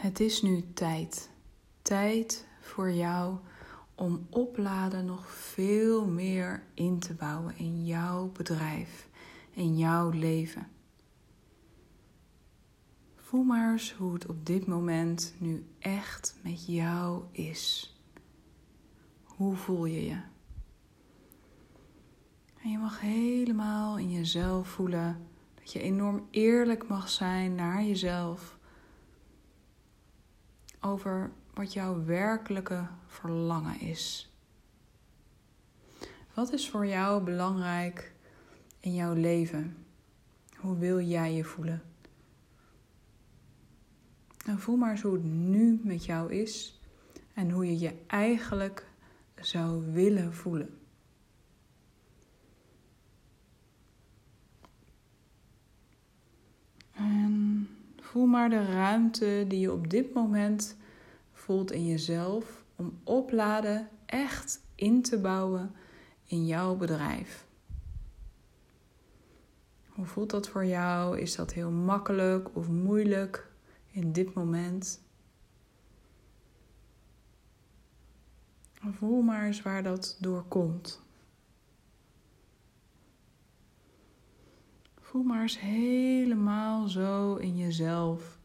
Het is nu tijd. Tijd voor jou om opladen nog veel meer in te bouwen in jouw bedrijf, in jouw leven. Voel maar eens hoe het op dit moment nu echt met jou is. Hoe voel je je? En je mag helemaal in jezelf voelen dat je enorm eerlijk mag zijn naar jezelf over wat jouw werkelijke verlangen is. Wat is voor jou belangrijk in jouw leven? Hoe wil jij je voelen? En voel maar eens hoe het nu met jou is en hoe je je eigenlijk zou willen voelen. En voel maar de ruimte die je op dit moment voelt in jezelf om opladen echt in te bouwen in jouw bedrijf. Hoe voelt dat voor jou? Is dat heel makkelijk of moeilijk in dit moment? Voel maar eens waar dat door komt. Voel maar eens helemaal zo in jezelf.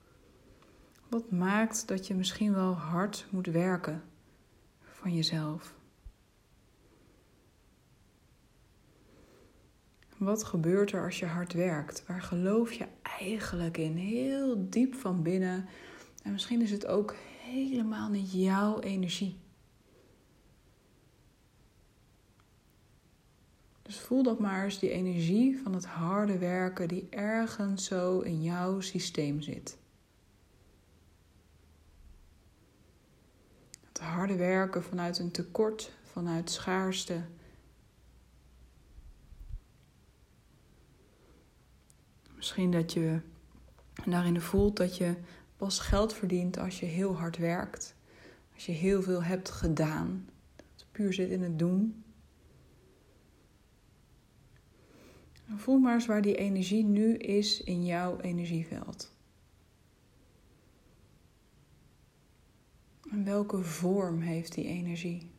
Wat maakt dat je misschien wel hard moet werken van jezelf? Wat gebeurt er als je hard werkt? Waar geloof je eigenlijk in? Heel diep van binnen. En misschien is het ook helemaal niet jouw energie. Dus voel dat maar eens, die energie van het harde werken die ergens zo in jouw systeem zit. Het harde werken vanuit een tekort, vanuit schaarste. Misschien dat je daarin voelt dat je pas geld verdient als je heel hard werkt. Als je heel veel hebt gedaan. Dat puur zit in het doen. Voel maar eens waar die energie nu is in jouw energieveld. En welke vorm heeft die energie?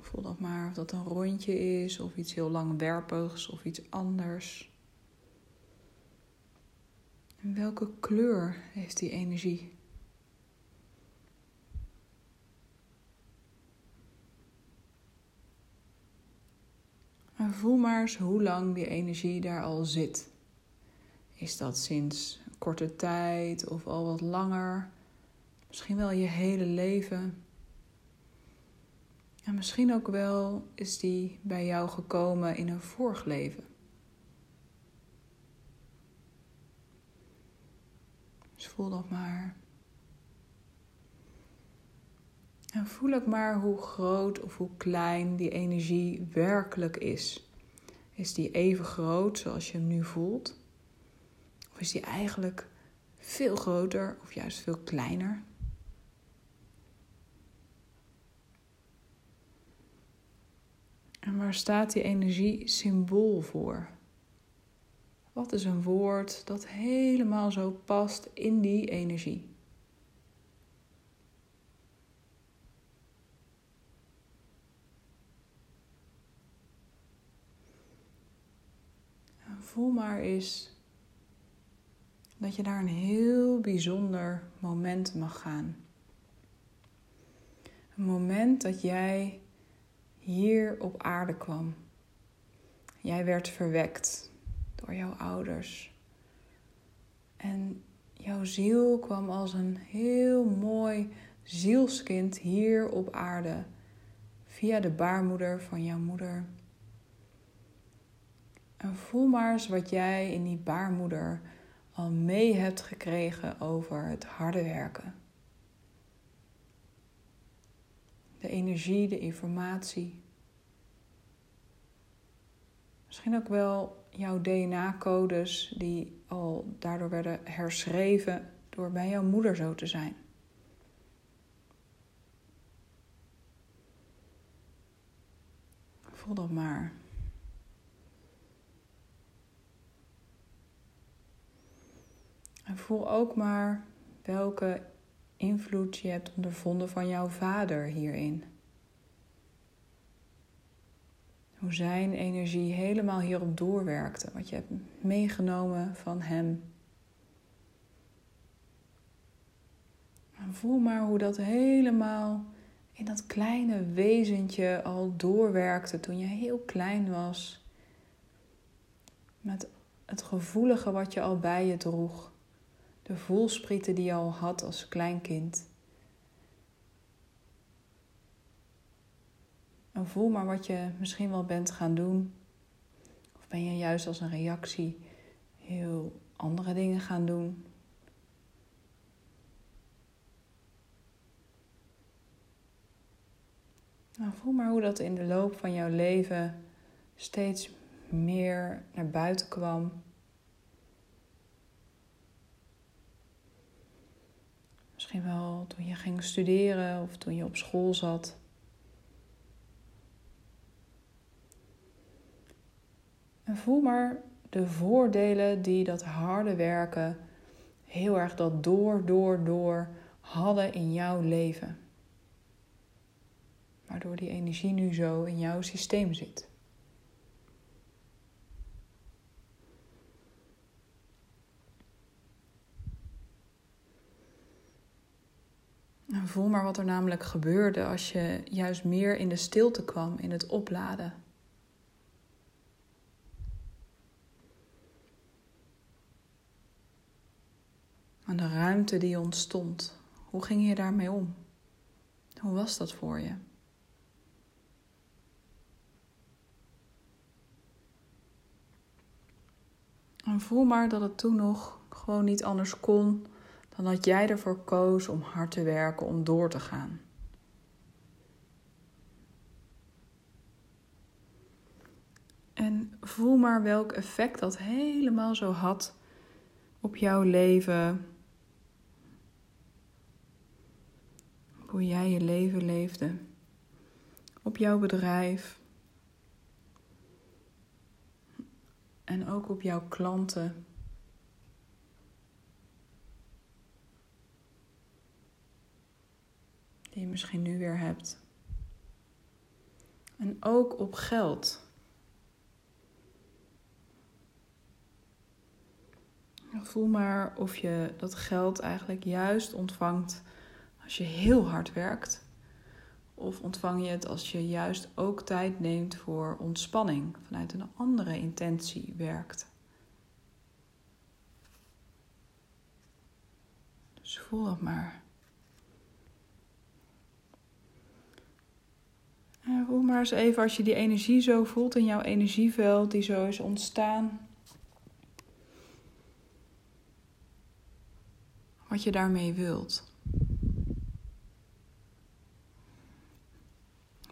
Voel dat maar of dat een rondje is, of iets heel langwerpigs, of iets anders. En welke kleur heeft die energie? Voel maar eens hoe lang die energie daar al zit. Is dat sinds korte tijd of al wat langer? Misschien wel je hele leven. En misschien ook wel is die bij jou gekomen in een vorig leven. Dus voel dat maar. Voel ook maar hoe groot of hoe klein die energie werkelijk is. Is die even groot zoals je hem nu voelt? Of is die eigenlijk veel groter of juist veel kleiner? En waar staat die energie symbool voor? Wat is een woord dat helemaal zo past in die energie? Voel maar eens dat je daar een heel bijzonder moment mag gaan. Een moment dat jij hier op aarde kwam. Jij werd verwekt door jouw ouders. En jouw ziel kwam als een heel mooi zielskind hier op aarde via de baarmoeder van jouw moeder. En voel maar eens wat jij in die baarmoeder al mee hebt gekregen over het harde werken. De energie, de informatie. Misschien ook wel jouw DNA-codes die al daardoor werden herschreven door bij jouw moeder zo te zijn. Voel dat maar. En voel ook maar welke invloed je hebt ondervonden van jouw vader hierin. Hoe zijn energie helemaal hierop doorwerkte, wat je hebt meegenomen van hem. En voel maar hoe dat helemaal in dat kleine wezentje al doorwerkte toen je heel klein was. Met het gevoelige wat je al bij je droeg. De voelsprieten die je al had als klein kind. En voel maar wat je misschien wel bent gaan doen. Of ben je juist als een reactie heel andere dingen gaan doen. Nou, voel maar hoe dat in de loop van jouw leven steeds meer naar buiten kwam. Misschien wel toen je ging studeren of toen je op school zat. En voel maar de voordelen die dat harde werken heel erg dat door, door, door hadden in jouw leven. Waardoor die energie nu zo in jouw systeem zit. Voel maar wat er namelijk gebeurde als je juist meer in de stilte kwam, in het opladen. En de ruimte die ontstond, hoe ging je daarmee om? Hoe was dat voor je? En voel maar dat het toen nog gewoon niet anders kon dan dat jij ervoor koos om hard te werken, om door te gaan. En voel maar welk effect dat helemaal zo had op jouw leven. Hoe jij je leven leefde. Op jouw bedrijf. En ook op jouw klanten. Die je misschien nu weer hebt. En ook op geld. Voel maar of je dat geld eigenlijk juist ontvangt als je heel hard werkt. Of ontvang je het als je juist ook tijd neemt voor ontspanning, vanuit een andere intentie werkt. Dus voel dat maar. En maar eens even als je die energie zo voelt in jouw energieveld, die zo is ontstaan. Wat je daarmee wilt.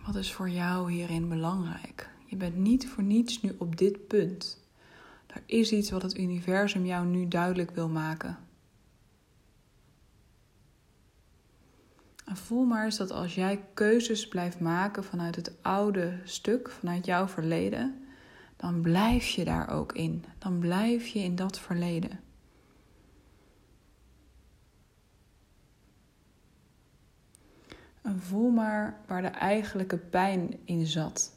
Wat is voor jou hierin belangrijk? Je bent niet voor niets nu op dit punt. Er is iets wat het universum jou nu duidelijk wil maken. En voel maar eens dat als jij keuzes blijft maken vanuit het oude stuk, vanuit jouw verleden, dan blijf je daar ook in. Dan blijf je in dat verleden. En voel maar waar de eigenlijke pijn in zat.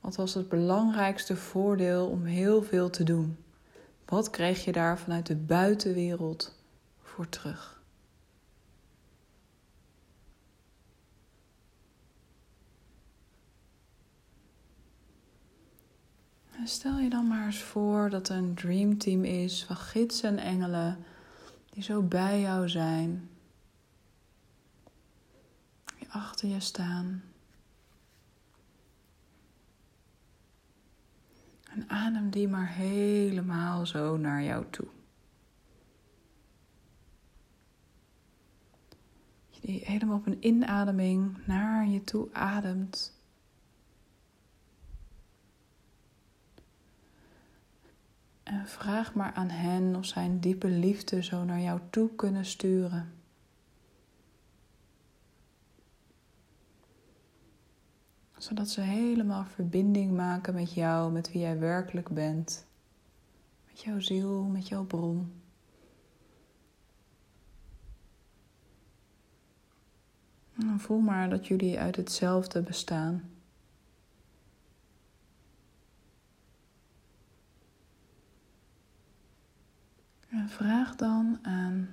Wat was het belangrijkste voordeel om heel veel te doen? Wat kreeg je daar vanuit de buitenwereld voor terug? En stel je dan maar eens voor dat er een dreamteam is van gidsen en engelen die zo bij jou zijn, achter je staan. En adem die maar helemaal zo naar jou toe. Die helemaal op een inademing naar je toe ademt. En vraag maar aan hen of zij een diepe liefde zo naar jou toe kunnen sturen. Zodat ze helemaal verbinding maken met jou, met wie jij werkelijk bent. Met jouw ziel, met jouw bron. En voel maar dat jullie uit hetzelfde bestaan. Vraag dan aan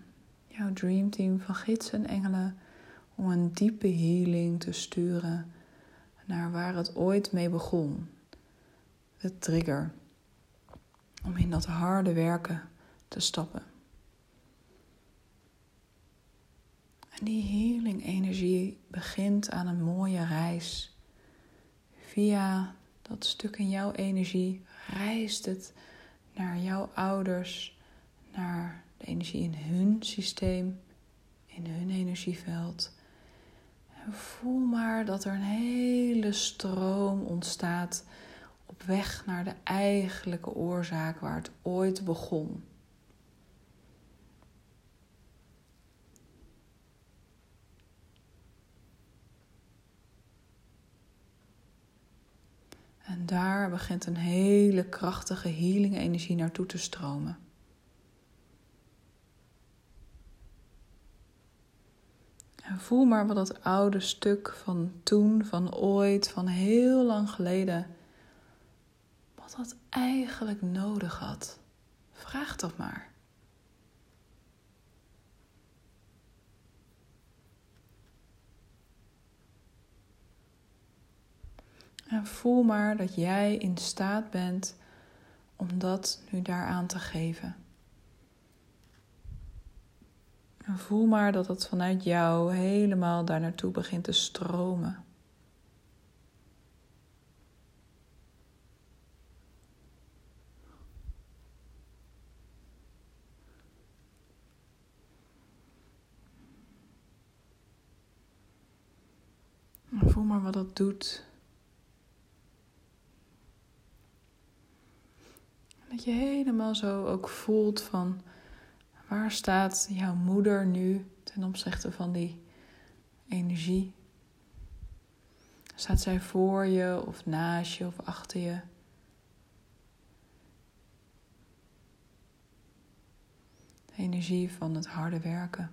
jouw dreamteam van gidsen en engelen om een diepe healing te sturen naar waar het ooit mee begon. De trigger. Om in dat harde werken te stappen. En die healing energie begint aan een mooie reis. Via dat stuk in jouw energie reist het naar jouw ouders, naar de energie in hun systeem, in hun energieveld. En voel maar dat er een hele stroom ontstaat op weg naar de eigenlijke oorzaak waar het ooit begon. En daar begint een hele krachtige healing energie naartoe te stromen. Voel maar wat dat oude stuk van toen, van ooit, van heel lang geleden, wat dat eigenlijk nodig had. Vraag toch maar. En voel maar dat jij in staat bent om dat nu daaraan te geven. En voel maar dat het vanuit jou helemaal daar naartoe begint te stromen. voel maar wat dat doet Dat je helemaal zo ook voelt van waar staat jouw moeder nu ten opzichte van die energie? Staat zij voor je of naast je of achter je? De energie van het harde werken.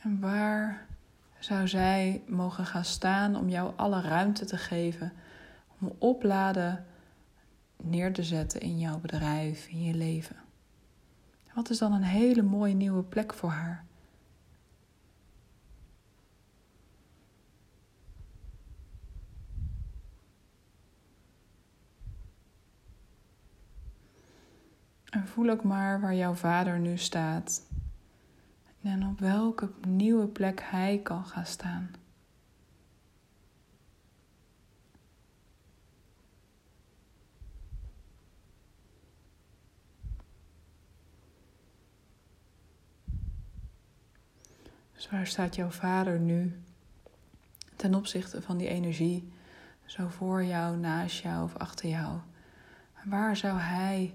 En waar zou zij mogen gaan staan om jou alle ruimte te geven om opladen neer te zetten in jouw bedrijf, in je leven. Wat is dan een hele mooie nieuwe plek voor haar? En voel ook maar waar jouw vader nu staat. En op welke nieuwe plek hij kan gaan staan. Dus waar staat jouw vader nu ten opzichte van die energie, zo voor jou, naast jou of achter jou? Waar zou hij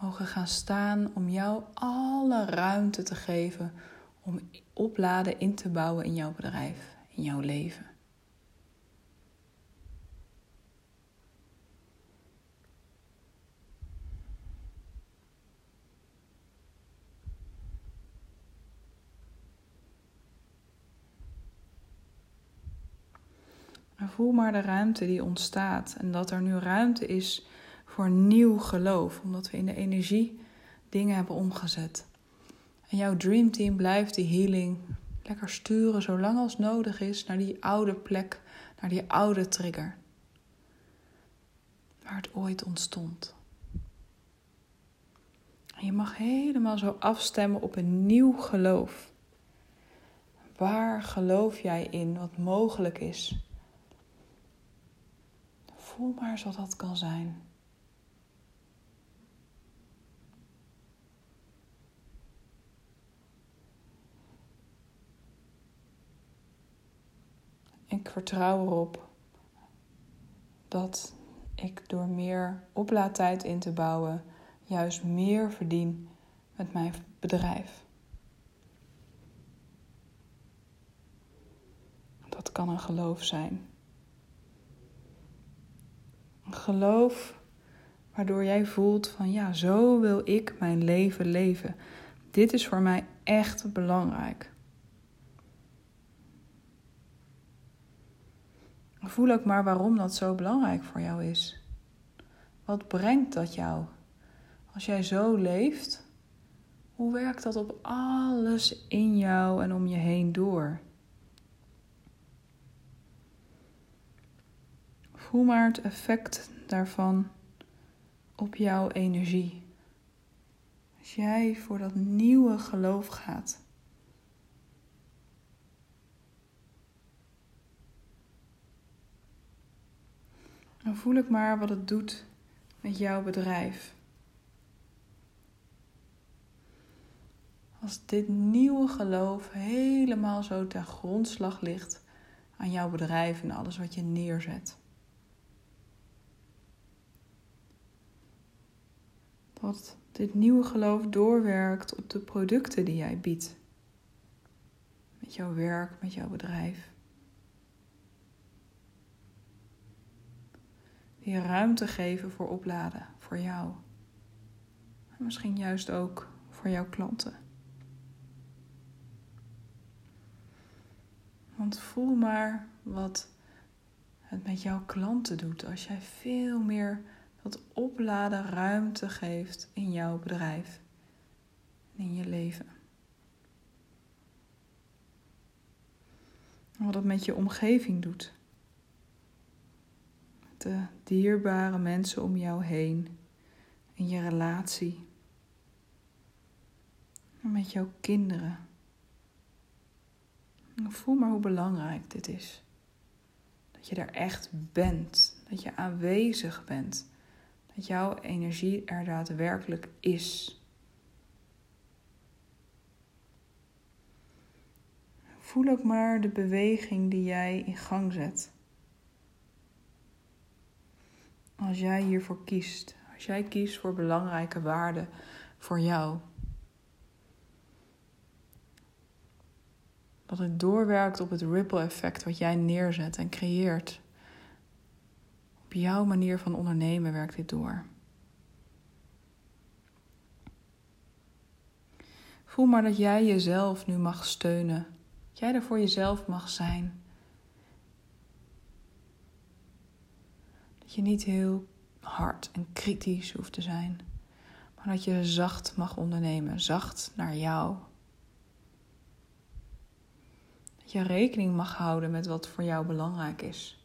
mogen gaan staan om jou alle ruimte te geven om opladen in te bouwen in jouw bedrijf, in jouw leven? Voel maar de ruimte die ontstaat. En dat er nu ruimte is voor nieuw geloof. Omdat we in de energie dingen hebben omgezet. En jouw dreamteam blijft die healing lekker sturen zolang als nodig is naar die oude plek, naar die oude trigger. Waar het ooit ontstond. En je mag helemaal zo afstemmen op een nieuw geloof. Waar geloof jij in wat mogelijk is? Voel maar zoals dat kan zijn. Ik vertrouw erop dat ik door meer oplaadtijd in te bouwen juist meer verdien met mijn bedrijf. Dat kan een geloof zijn geloof waardoor jij voelt van ja, zo wil ik mijn leven leven. Dit is voor mij echt belangrijk. Voel ook maar waarom dat zo belangrijk voor jou is. Wat brengt dat jou? Als jij zo leeft, hoe werkt dat op alles in jou en om je heen door? Voel maar het effect daarvan op jouw energie. Als jij voor dat nieuwe geloof gaat. Dan voel ik maar wat het doet met jouw bedrijf. Als dit nieuwe geloof helemaal zo ten grondslag ligt aan jouw bedrijf en alles wat je neerzet. Dat dit nieuwe geloof doorwerkt op de producten die jij biedt. Met jouw werk, met jouw bedrijf. Die ruimte geven voor opladen, voor jou. En misschien juist ook voor jouw klanten. Want voel maar wat het met jouw klanten doet als jij veel meer dat opladen ruimte geeft in jouw bedrijf en in je leven. En wat het met je omgeving doet. De dierbare mensen om jou heen, in je relatie. Met jouw kinderen. Voel maar hoe belangrijk dit is. Dat je er echt bent. Dat je aanwezig bent. Dat jouw energie er daadwerkelijk is. Voel ook maar de beweging die jij in gang zet. Als jij hiervoor kiest. Als jij kiest voor belangrijke waarden voor jou. Dat het doorwerkt op het ripple effect wat jij neerzet en creëert. Op jouw manier van ondernemen werkt dit door. Voel maar dat jij jezelf nu mag steunen. Dat jij er voor jezelf mag zijn. Dat je niet heel hard en kritisch hoeft te zijn. Maar dat je zacht mag ondernemen. Zacht naar jou. Dat je rekening mag houden met wat voor jou belangrijk is.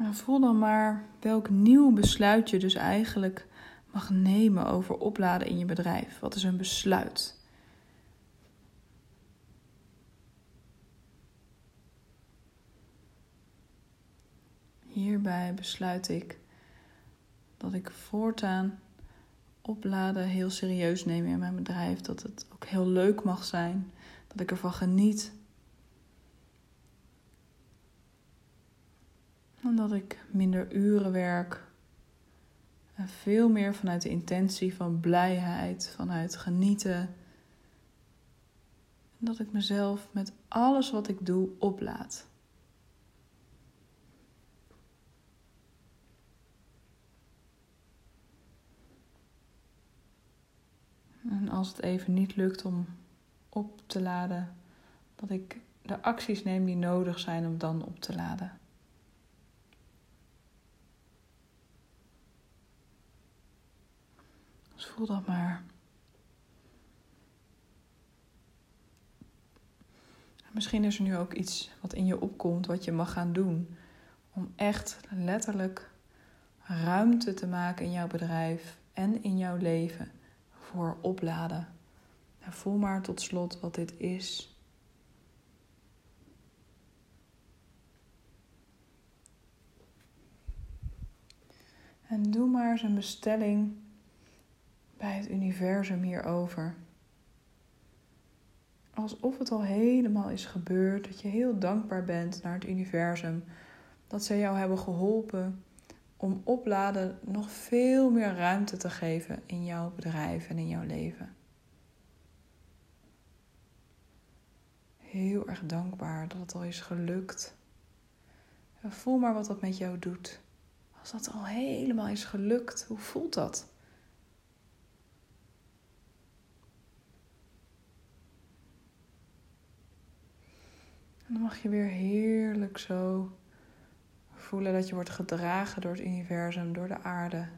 Nou, voel dan maar welk nieuw besluit je dus eigenlijk mag nemen over opladen in je bedrijf. Wat is een besluit? Hierbij besluit ik dat ik voortaan opladen heel serieus neem in mijn bedrijf. Dat het ook heel leuk mag zijn. Dat ik ervan geniet. Omdat ik minder uren werk. En veel meer vanuit de intentie van blijheid, vanuit genieten. En dat ik mezelf met alles wat ik doe oplaad. En als het even niet lukt om op te laden, dat ik de acties neem die nodig zijn om dan op te laden. Dus voel dat maar. Misschien is er nu ook iets wat in je opkomt wat je mag gaan doen. Om echt letterlijk ruimte te maken in jouw bedrijf en in jouw leven voor opladen. En voel maar tot slot wat dit is. En doe maar eens een bestelling bij het universum hierover. Alsof het al helemaal is gebeurd, dat je heel dankbaar bent naar het universum, dat ze jou hebben geholpen om opladen nog veel meer ruimte te geven in jouw bedrijf en in jouw leven. Heel erg dankbaar dat het al is gelukt. voel maar wat dat met jou doet. Als dat al helemaal is gelukt, hoe voelt dat? Dan mag je weer heerlijk zo voelen dat je wordt gedragen door het universum, door de aarde.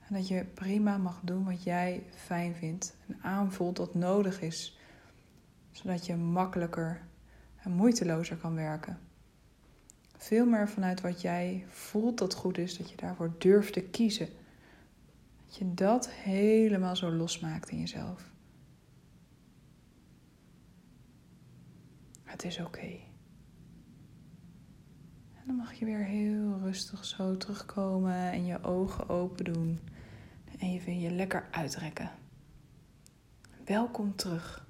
En dat je prima mag doen wat jij fijn vindt en aanvoelt dat nodig is, zodat je makkelijker en moeitelozer kan werken. Veel meer vanuit wat jij voelt dat goed is, dat je daarvoor durft te kiezen. Dat je dat helemaal zo losmaakt in jezelf. Het is oké. En dan mag je weer heel rustig zo terugkomen en je ogen open doen. Even je lekker uitrekken. Welkom terug.